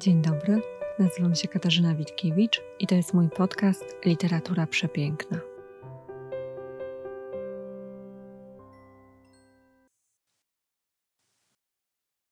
Dzień dobry, nazywam się Katarzyna Witkiewicz i to jest mój podcast Literatura Przepiękna.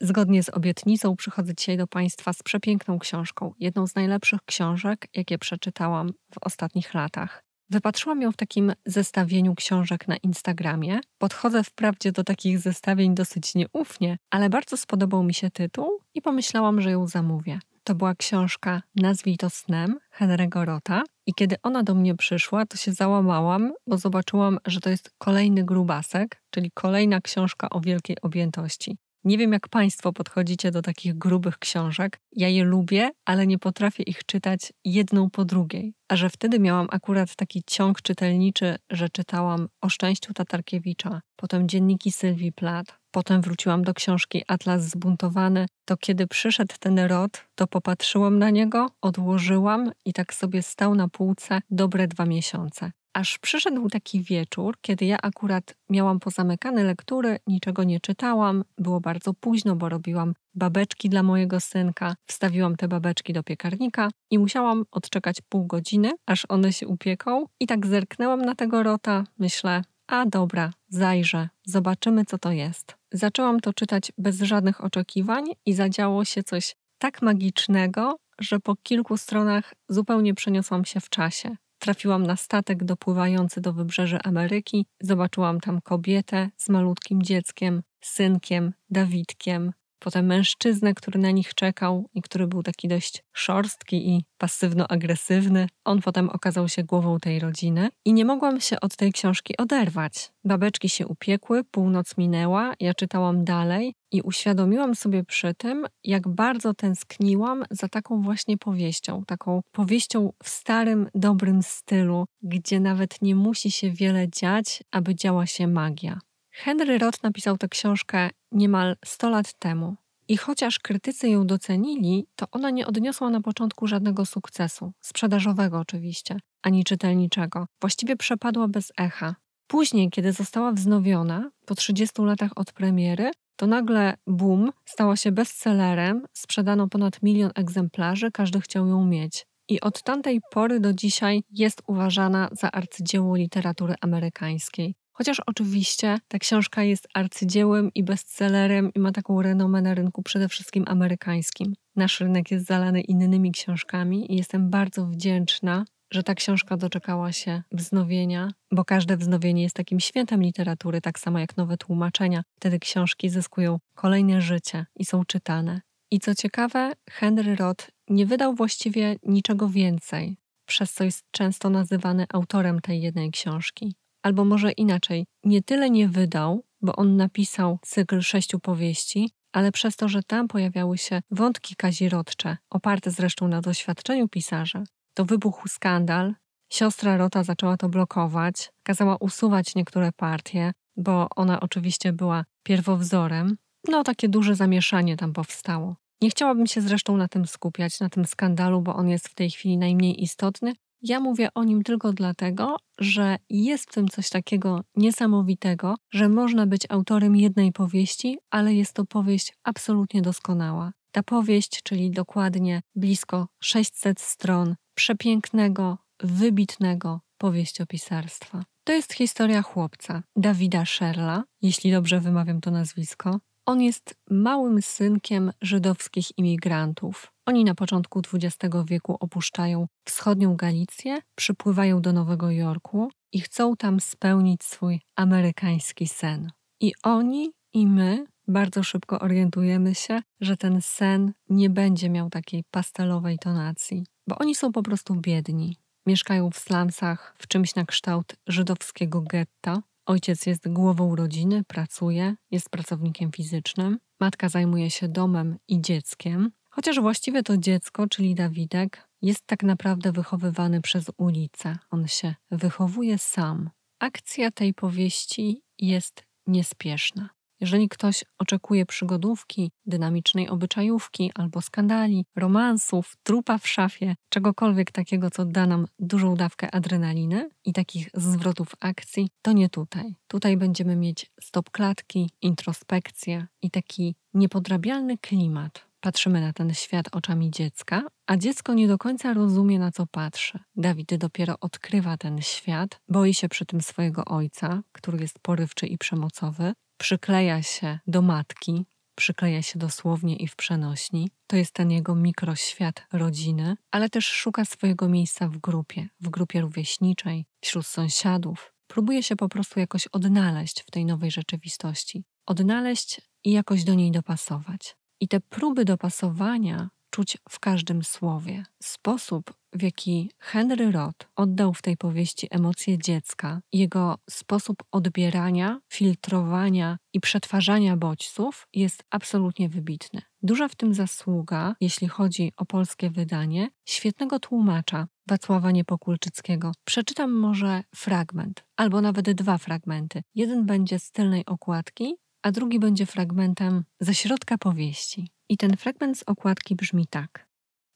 Zgodnie z obietnicą przychodzę dzisiaj do Państwa z przepiękną książką, jedną z najlepszych książek, jakie przeczytałam w ostatnich latach. Wypatrzyłam ją w takim zestawieniu książek na Instagramie. Podchodzę wprawdzie do takich zestawień dosyć nieufnie, ale bardzo spodobał mi się tytuł i pomyślałam, że ją zamówię. To była książka Nazwij to snem Henry'ego Rota i kiedy ona do mnie przyszła, to się załamałam, bo zobaczyłam, że to jest kolejny grubasek, czyli kolejna książka o wielkiej objętości. Nie wiem, jak Państwo podchodzicie do takich grubych książek. Ja je lubię, ale nie potrafię ich czytać jedną po drugiej. A że wtedy miałam akurat taki ciąg czytelniczy, że czytałam o szczęściu Tatarkiewicza, potem dzienniki Sylwii Plat, potem wróciłam do książki Atlas Zbuntowany, to kiedy przyszedł ten rod, to popatrzyłam na niego, odłożyłam i tak sobie stał na półce dobre dwa miesiące. Aż przyszedł taki wieczór, kiedy ja akurat miałam pozamykane lektury, niczego nie czytałam, było bardzo późno, bo robiłam babeczki dla mojego synka, wstawiłam te babeczki do piekarnika i musiałam odczekać pół godziny, aż one się upieką. I tak zerknęłam na tego rota, myślę, a dobra, zajrzę, zobaczymy co to jest. Zaczęłam to czytać bez żadnych oczekiwań i zadziało się coś tak magicznego, że po kilku stronach zupełnie przeniosłam się w czasie. Trafiłam na statek dopływający do wybrzeży Ameryki, zobaczyłam tam kobietę z malutkim dzieckiem, synkiem, Dawidkiem, potem mężczyznę, który na nich czekał i który był taki dość szorstki i pasywno-agresywny. On potem okazał się głową tej rodziny i nie mogłam się od tej książki oderwać. Babeczki się upiekły, północ minęła, ja czytałam dalej i uświadomiłam sobie przy tym, jak bardzo tęskniłam za taką właśnie powieścią, taką powieścią w starym, dobrym stylu, gdzie nawet nie musi się wiele dziać, aby działa się magia. Henry Roth napisał tę książkę niemal 100 lat temu. I chociaż krytycy ją docenili, to ona nie odniosła na początku żadnego sukcesu, sprzedażowego oczywiście, ani czytelniczego. Właściwie przepadła bez echa. Później, kiedy została wznowiona, po 30 latach od premiery, to nagle boom, stała się bestsellerem, sprzedano ponad milion egzemplarzy, każdy chciał ją mieć. I od tamtej pory do dzisiaj jest uważana za arcydzieło literatury amerykańskiej. Chociaż oczywiście ta książka jest arcydziełem i bestsellerem i ma taką renomę na rynku przede wszystkim amerykańskim. Nasz rynek jest zalany innymi książkami i jestem bardzo wdzięczna, że ta książka doczekała się wznowienia, bo każde wznowienie jest takim świętem literatury, tak samo jak nowe tłumaczenia. Wtedy książki zyskują kolejne życie i są czytane. I co ciekawe, Henry Roth nie wydał właściwie niczego więcej, przez co jest często nazywany autorem tej jednej książki. Albo może inaczej, nie tyle nie wydał, bo on napisał cykl sześciu powieści, ale przez to, że tam pojawiały się wątki kazirodcze, oparte zresztą na doświadczeniu pisarza, to wybuchł skandal. Siostra Rota zaczęła to blokować, kazała usuwać niektóre partie, bo ona oczywiście była pierwowzorem. No, takie duże zamieszanie tam powstało. Nie chciałabym się zresztą na tym skupiać, na tym skandalu, bo on jest w tej chwili najmniej istotny, ja mówię o nim tylko dlatego, że jest w tym coś takiego niesamowitego, że można być autorem jednej powieści, ale jest to powieść absolutnie doskonała. Ta powieść, czyli dokładnie blisko 600 stron przepięknego, wybitnego powieściopisarstwa. To jest historia chłopca, Dawida Sherla, jeśli dobrze wymawiam to nazwisko. On jest małym synkiem żydowskich imigrantów. Oni na początku XX wieku opuszczają wschodnią Galicję, przypływają do Nowego Jorku i chcą tam spełnić swój amerykański sen. I oni i my bardzo szybko orientujemy się, że ten sen nie będzie miał takiej pastelowej tonacji, bo oni są po prostu biedni. Mieszkają w slumsach, w czymś na kształt żydowskiego getta. Ojciec jest głową rodziny, pracuje, jest pracownikiem fizycznym. Matka zajmuje się domem i dzieckiem, Chociaż właściwie to dziecko, czyli Dawidek, jest tak naprawdę wychowywany przez ulicę. On się wychowuje sam. Akcja tej powieści jest niespieszna. Jeżeli ktoś oczekuje przygodówki, dynamicznej obyczajówki albo skandali, romansów, trupa w szafie, czegokolwiek takiego, co da nam dużą dawkę adrenaliny i takich zwrotów akcji, to nie tutaj. Tutaj będziemy mieć stop klatki, introspekcję i taki niepodrabialny klimat Patrzymy na ten świat oczami dziecka, a dziecko nie do końca rozumie, na co patrzy. Dawid dopiero odkrywa ten świat, boi się przy tym swojego ojca, który jest porywczy i przemocowy, przykleja się do matki, przykleja się dosłownie i w przenośni. To jest ten jego mikroświat rodziny, ale też szuka swojego miejsca w grupie, w grupie rówieśniczej, wśród sąsiadów. Próbuje się po prostu jakoś odnaleźć w tej nowej rzeczywistości. Odnaleźć i jakoś do niej dopasować. I te próby dopasowania czuć w każdym słowie. Sposób, w jaki Henry Roth oddał w tej powieści emocje dziecka, jego sposób odbierania, filtrowania i przetwarzania bodźców jest absolutnie wybitny. Duża w tym zasługa, jeśli chodzi o polskie wydanie, świetnego tłumacza Wacława Niepokulczyckiego. Przeczytam może fragment, albo nawet dwa fragmenty. Jeden będzie z tylnej okładki, a drugi będzie fragmentem ze środka powieści. I ten fragment z okładki brzmi tak: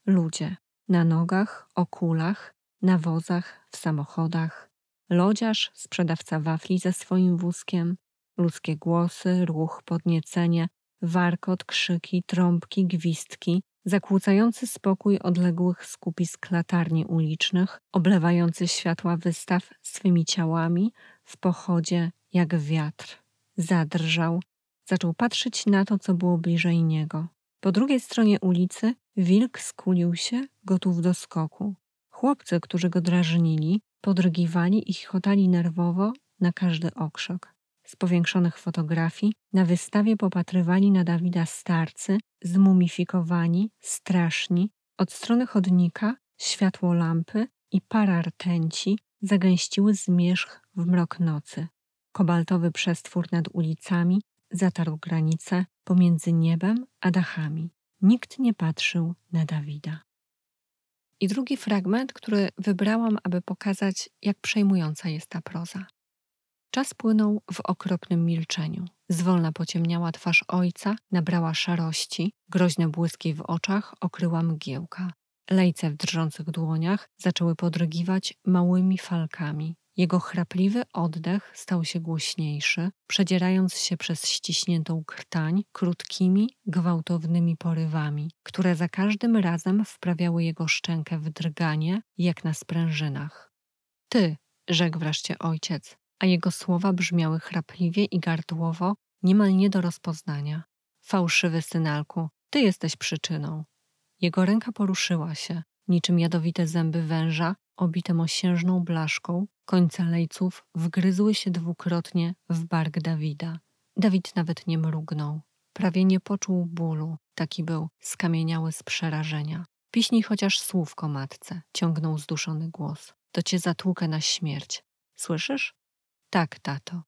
Ludzie na nogach, o kulach, na wozach, w samochodach, lodziarz, sprzedawca wafli ze swoim wózkiem, ludzkie głosy, ruch, podniecenie, warkot, krzyki, trąbki, gwizdki, zakłócający spokój odległych skupisk latarni ulicznych, oblewający światła wystaw swymi ciałami w pochodzie jak wiatr. Zadrżał, zaczął patrzeć na to, co było bliżej niego. Po drugiej stronie ulicy wilk skulił się, gotów do skoku. Chłopcy, którzy go drażnili, podrygiwali i chichotali nerwowo na każdy okrzyk. Z powiększonych fotografii na wystawie popatrywali na Dawida starcy, zmumifikowani, straszni. Od strony chodnika światło lampy i para rtęci zagęściły zmierzch w mrok nocy. Kobaltowy przestwór nad ulicami zatarł granicę pomiędzy niebem a dachami. Nikt nie patrzył na Dawida. I drugi fragment, który wybrałam, aby pokazać, jak przejmująca jest ta proza. Czas płynął w okropnym milczeniu. Zwolna pociemniała twarz ojca, nabrała szarości, groźne błyski w oczach okryła mgiełka. Lejce w drżących dłoniach zaczęły podrygiwać małymi falkami. Jego chrapliwy oddech stał się głośniejszy, przedzierając się przez ściśniętą krtań krótkimi, gwałtownymi porywami, które za każdym razem wprawiały jego szczękę w drganie, jak na sprężynach. Ty, rzekł wreszcie ojciec, a jego słowa brzmiały chrapliwie i gardłowo, niemal nie do rozpoznania. Fałszywy synalku, ty jesteś przyczyną. Jego ręka poruszyła się, niczym jadowite zęby węża, obite mosiężną blaszką, końce lejców wgryzły się dwukrotnie w bark Dawida. Dawid nawet nie mrugnął. Prawie nie poczuł bólu, taki był skamieniały z przerażenia. Piśnij chociaż słówko matce, ciągnął zduszony głos. To cię zatłukę na śmierć. Słyszysz? Tak, tato.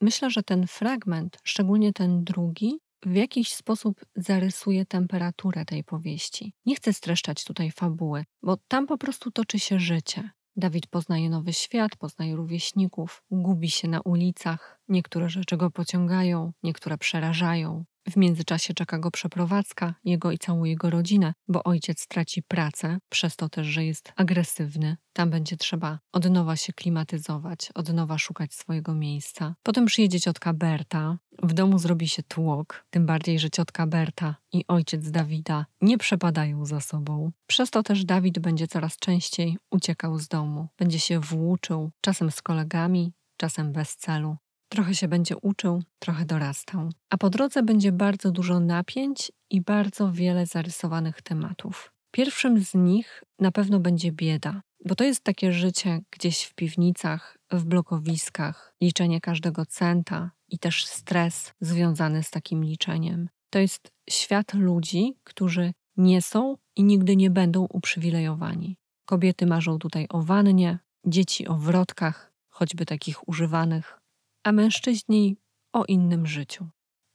Myślę, że ten fragment, szczególnie ten drugi, w jakiś sposób zarysuje temperaturę tej powieści. Nie chcę streszczać tutaj fabuły, bo tam po prostu toczy się życie. Dawid poznaje nowy świat, poznaje rówieśników, gubi się na ulicach. Niektóre rzeczy go pociągają, niektóre przerażają. W międzyczasie czeka go przeprowadzka, jego i całą jego rodzinę, bo ojciec straci pracę, przez to też, że jest agresywny. Tam będzie trzeba od nowa się klimatyzować, od nowa szukać swojego miejsca. Potem przyjedzie ciotka Berta, w domu zrobi się tłok, tym bardziej, że ciotka Berta i ojciec Dawida nie przepadają za sobą. Przez to też Dawid będzie coraz częściej uciekał z domu, będzie się włóczył, czasem z kolegami, czasem bez celu. Trochę się będzie uczył, trochę dorastał. A po drodze będzie bardzo dużo napięć i bardzo wiele zarysowanych tematów. Pierwszym z nich na pewno będzie bieda, bo to jest takie życie gdzieś w piwnicach, w blokowiskach, liczenie każdego centa i też stres związany z takim liczeniem. To jest świat ludzi, którzy nie są i nigdy nie będą uprzywilejowani. Kobiety marzą tutaj o wannie, dzieci o wrotkach, choćby takich używanych, a mężczyźni o innym życiu.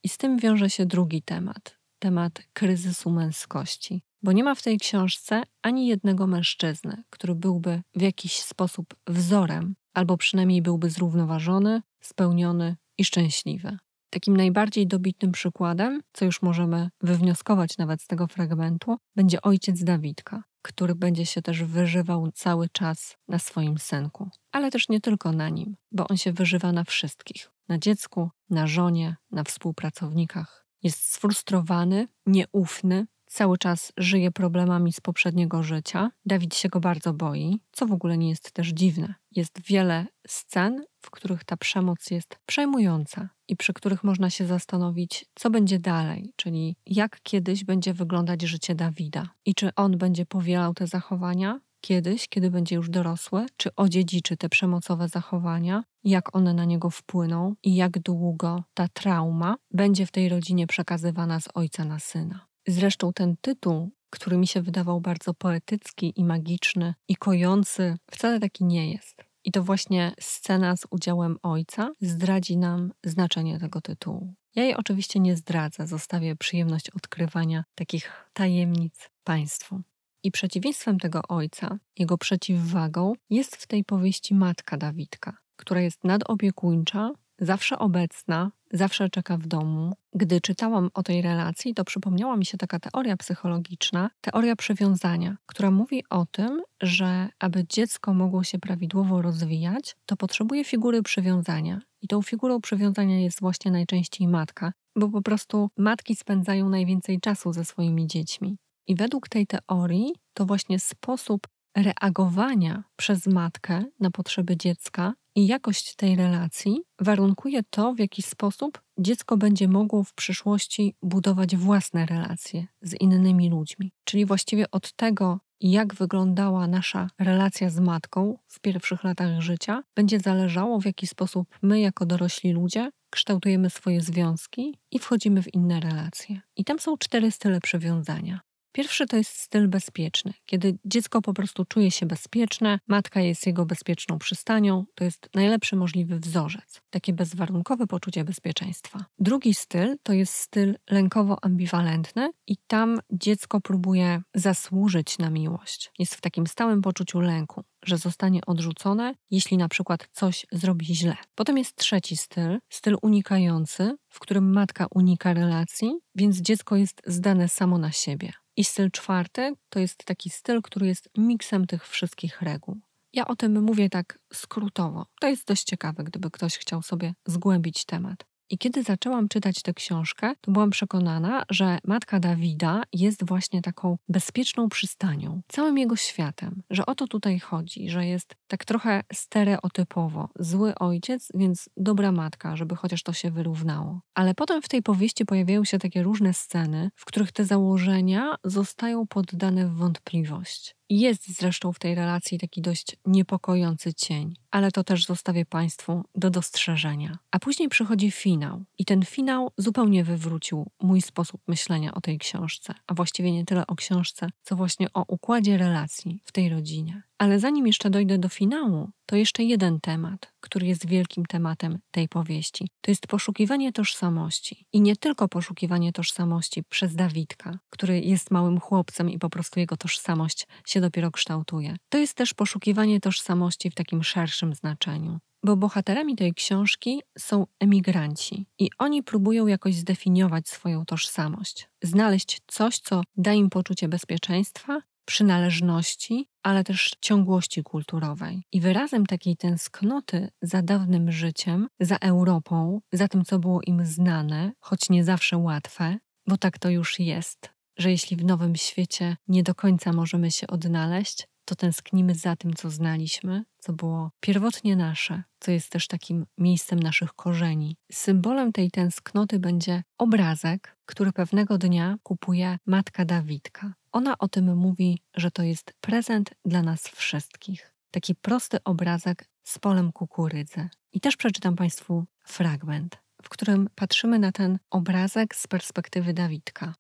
I z tym wiąże się drugi temat temat kryzysu męskości, bo nie ma w tej książce ani jednego mężczyzny, który byłby w jakiś sposób wzorem, albo przynajmniej byłby zrównoważony, spełniony i szczęśliwy. Takim najbardziej dobitnym przykładem, co już możemy wywnioskować nawet z tego fragmentu, będzie ojciec Dawidka, który będzie się też wyżywał cały czas na swoim synku. Ale też nie tylko na nim, bo on się wyżywa na wszystkich: na dziecku, na żonie, na współpracownikach. Jest sfrustrowany, nieufny, cały czas żyje problemami z poprzedniego życia. Dawid się go bardzo boi, co w ogóle nie jest też dziwne. Jest wiele scen, w których ta przemoc jest przejmująca i przy których można się zastanowić, co będzie dalej, czyli jak kiedyś będzie wyglądać życie Dawida i czy on będzie powielał te zachowania, kiedyś, kiedy będzie już dorosły, czy odziedziczy te przemocowe zachowania, jak one na niego wpłyną i jak długo ta trauma będzie w tej rodzinie przekazywana z ojca na syna. Zresztą ten tytuł, który mi się wydawał bardzo poetycki i magiczny i kojący, wcale taki nie jest. I to właśnie scena z udziałem ojca zdradzi nam znaczenie tego tytułu. Ja jej oczywiście nie zdradzę, zostawię przyjemność odkrywania takich tajemnic Państwu. I przeciwieństwem tego ojca, jego przeciwwagą, jest w tej powieści matka Dawidka, która jest nadopiekuńcza, zawsze obecna, zawsze czeka w domu. Gdy czytałam o tej relacji, to przypomniała mi się taka teoria psychologiczna, teoria przywiązania, która mówi o tym, że aby dziecko mogło się prawidłowo rozwijać, to potrzebuje figury przywiązania. I tą figurą przywiązania jest właśnie najczęściej matka, bo po prostu matki spędzają najwięcej czasu ze swoimi dziećmi. I według tej teorii to właśnie sposób reagowania przez matkę na potrzeby dziecka i jakość tej relacji warunkuje to, w jaki sposób dziecko będzie mogło w przyszłości budować własne relacje z innymi ludźmi. Czyli właściwie od tego, jak wyglądała nasza relacja z matką w pierwszych latach życia, będzie zależało, w jaki sposób my, jako dorośli ludzie, kształtujemy swoje związki i wchodzimy w inne relacje. I tam są cztery style przywiązania. Pierwszy to jest styl bezpieczny, kiedy dziecko po prostu czuje się bezpieczne, matka jest jego bezpieczną przystanią, to jest najlepszy możliwy wzorzec, takie bezwarunkowe poczucie bezpieczeństwa. Drugi styl to jest styl lękowo-ambiwalentny i tam dziecko próbuje zasłużyć na miłość. Jest w takim stałym poczuciu lęku że zostanie odrzucone, jeśli na przykład coś zrobi źle. Potem jest trzeci styl, styl unikający, w którym matka unika relacji, więc dziecko jest zdane samo na siebie. I styl czwarty to jest taki styl, który jest miksem tych wszystkich reguł. Ja o tym mówię tak skrótowo. To jest dość ciekawe, gdyby ktoś chciał sobie zgłębić temat. I kiedy zaczęłam czytać tę książkę, to byłam przekonana, że matka Dawida jest właśnie taką bezpieczną przystanią, całym jego światem, że o to tutaj chodzi, że jest tak trochę stereotypowo zły ojciec, więc dobra matka, żeby chociaż to się wyrównało. Ale potem w tej powieści pojawiają się takie różne sceny, w których te założenia zostają poddane w wątpliwość. Jest zresztą w tej relacji taki dość niepokojący cień, ale to też zostawię Państwu do dostrzeżenia. A później przychodzi finał, i ten finał zupełnie wywrócił mój sposób myślenia o tej książce, a właściwie nie tyle o książce, co właśnie o układzie relacji w tej rodzinie. Ale zanim jeszcze dojdę do finału, to jeszcze jeden temat, który jest wielkim tematem tej powieści. To jest poszukiwanie tożsamości. I nie tylko poszukiwanie tożsamości przez Dawidka, który jest małym chłopcem i po prostu jego tożsamość się dopiero kształtuje. To jest też poszukiwanie tożsamości w takim szerszym znaczeniu bo bohaterami tej książki są emigranci i oni próbują jakoś zdefiniować swoją tożsamość, znaleźć coś, co da im poczucie bezpieczeństwa, przynależności, ale też ciągłości kulturowej. I wyrazem takiej tęsknoty za dawnym życiem, za Europą, za tym, co było im znane, choć nie zawsze łatwe, bo tak to już jest, że jeśli w nowym świecie nie do końca możemy się odnaleźć, to tęsknimy za tym, co znaliśmy, co było pierwotnie nasze, co jest też takim miejscem naszych korzeni. Symbolem tej tęsknoty będzie obrazek, który pewnego dnia kupuje matka Dawidka. Ona o tym mówi, że to jest prezent dla nas wszystkich. Taki prosty obrazek z polem kukurydzy. I też przeczytam Państwu fragment, w którym patrzymy na ten obrazek z perspektywy Dawidka.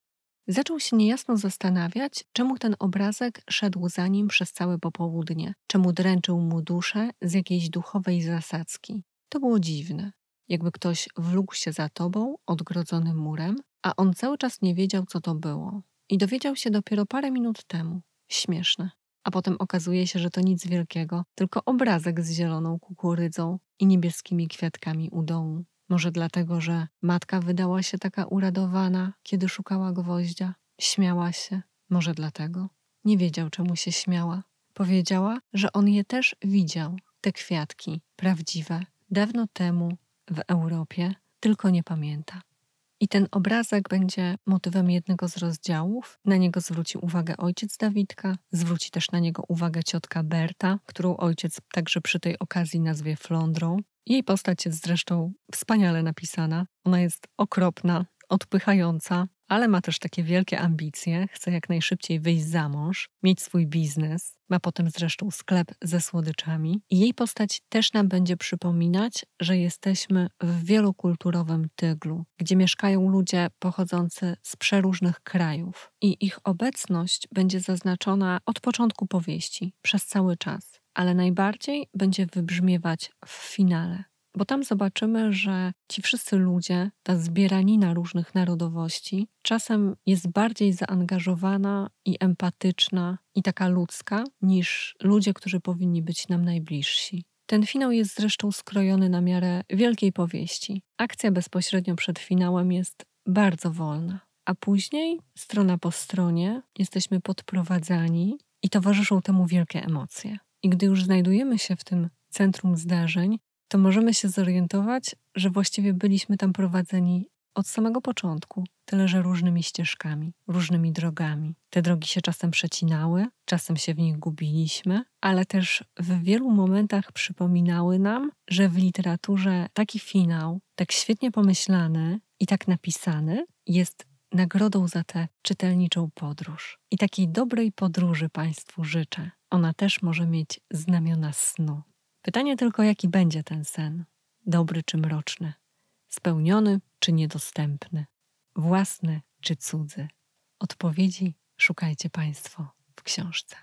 Zaczął się niejasno zastanawiać, czemu ten obrazek szedł za nim przez całe popołudnie, czemu dręczył mu duszę z jakiejś duchowej zasadzki. To było dziwne, jakby ktoś wlókł się za tobą, odgrodzony murem, a on cały czas nie wiedział, co to było. I dowiedział się dopiero parę minut temu. Śmieszne. A potem okazuje się, że to nic wielkiego, tylko obrazek z zieloną kukurydzą i niebieskimi kwiatkami u dołu. Może dlatego, że matka wydała się taka uradowana, kiedy szukała gwoździa. Śmiała się. Może dlatego. Nie wiedział, czemu się śmiała. Powiedziała, że on je też widział, te kwiatki, prawdziwe, dawno temu w Europie, tylko nie pamięta. I ten obrazek będzie motywem jednego z rozdziałów. Na niego zwróci uwagę ojciec Dawidka, zwróci też na niego uwagę ciotka Berta, którą ojciec także przy tej okazji nazwie Flądrą. Jej postać jest zresztą wspaniale napisana. Ona jest okropna, odpychająca, ale ma też takie wielkie ambicje, chce jak najszybciej wyjść za mąż, mieć swój biznes, ma potem zresztą sklep ze słodyczami i jej postać też nam będzie przypominać, że jesteśmy w wielokulturowym tyglu, gdzie mieszkają ludzie pochodzący z przeróżnych krajów i ich obecność będzie zaznaczona od początku powieści, przez cały czas, ale najbardziej będzie wybrzmiewać w finale bo tam zobaczymy, że ci wszyscy ludzie, ta zbieranina różnych narodowości, czasem jest bardziej zaangażowana i empatyczna i taka ludzka niż ludzie, którzy powinni być nam najbliżsi. Ten finał jest zresztą skrojony na miarę wielkiej powieści. Akcja bezpośrednio przed finałem jest bardzo wolna, a później, strona po stronie, jesteśmy podprowadzani i towarzyszą temu wielkie emocje. I gdy już znajdujemy się w tym centrum zdarzeń, to możemy się zorientować, że właściwie byliśmy tam prowadzeni od samego początku, tyle że różnymi ścieżkami, różnymi drogami. Te drogi się czasem przecinały, czasem się w nich gubiliśmy, ale też w wielu momentach przypominały nam, że w literaturze taki finał, tak świetnie pomyślany i tak napisany, jest nagrodą za tę czytelniczą podróż. I takiej dobrej podróży Państwu życzę. Ona też może mieć znamiona snu. Pytanie tylko, jaki będzie ten sen? Dobry czy mroczny? Spełniony czy niedostępny? Własny czy cudzy? Odpowiedzi szukajcie Państwo w książce.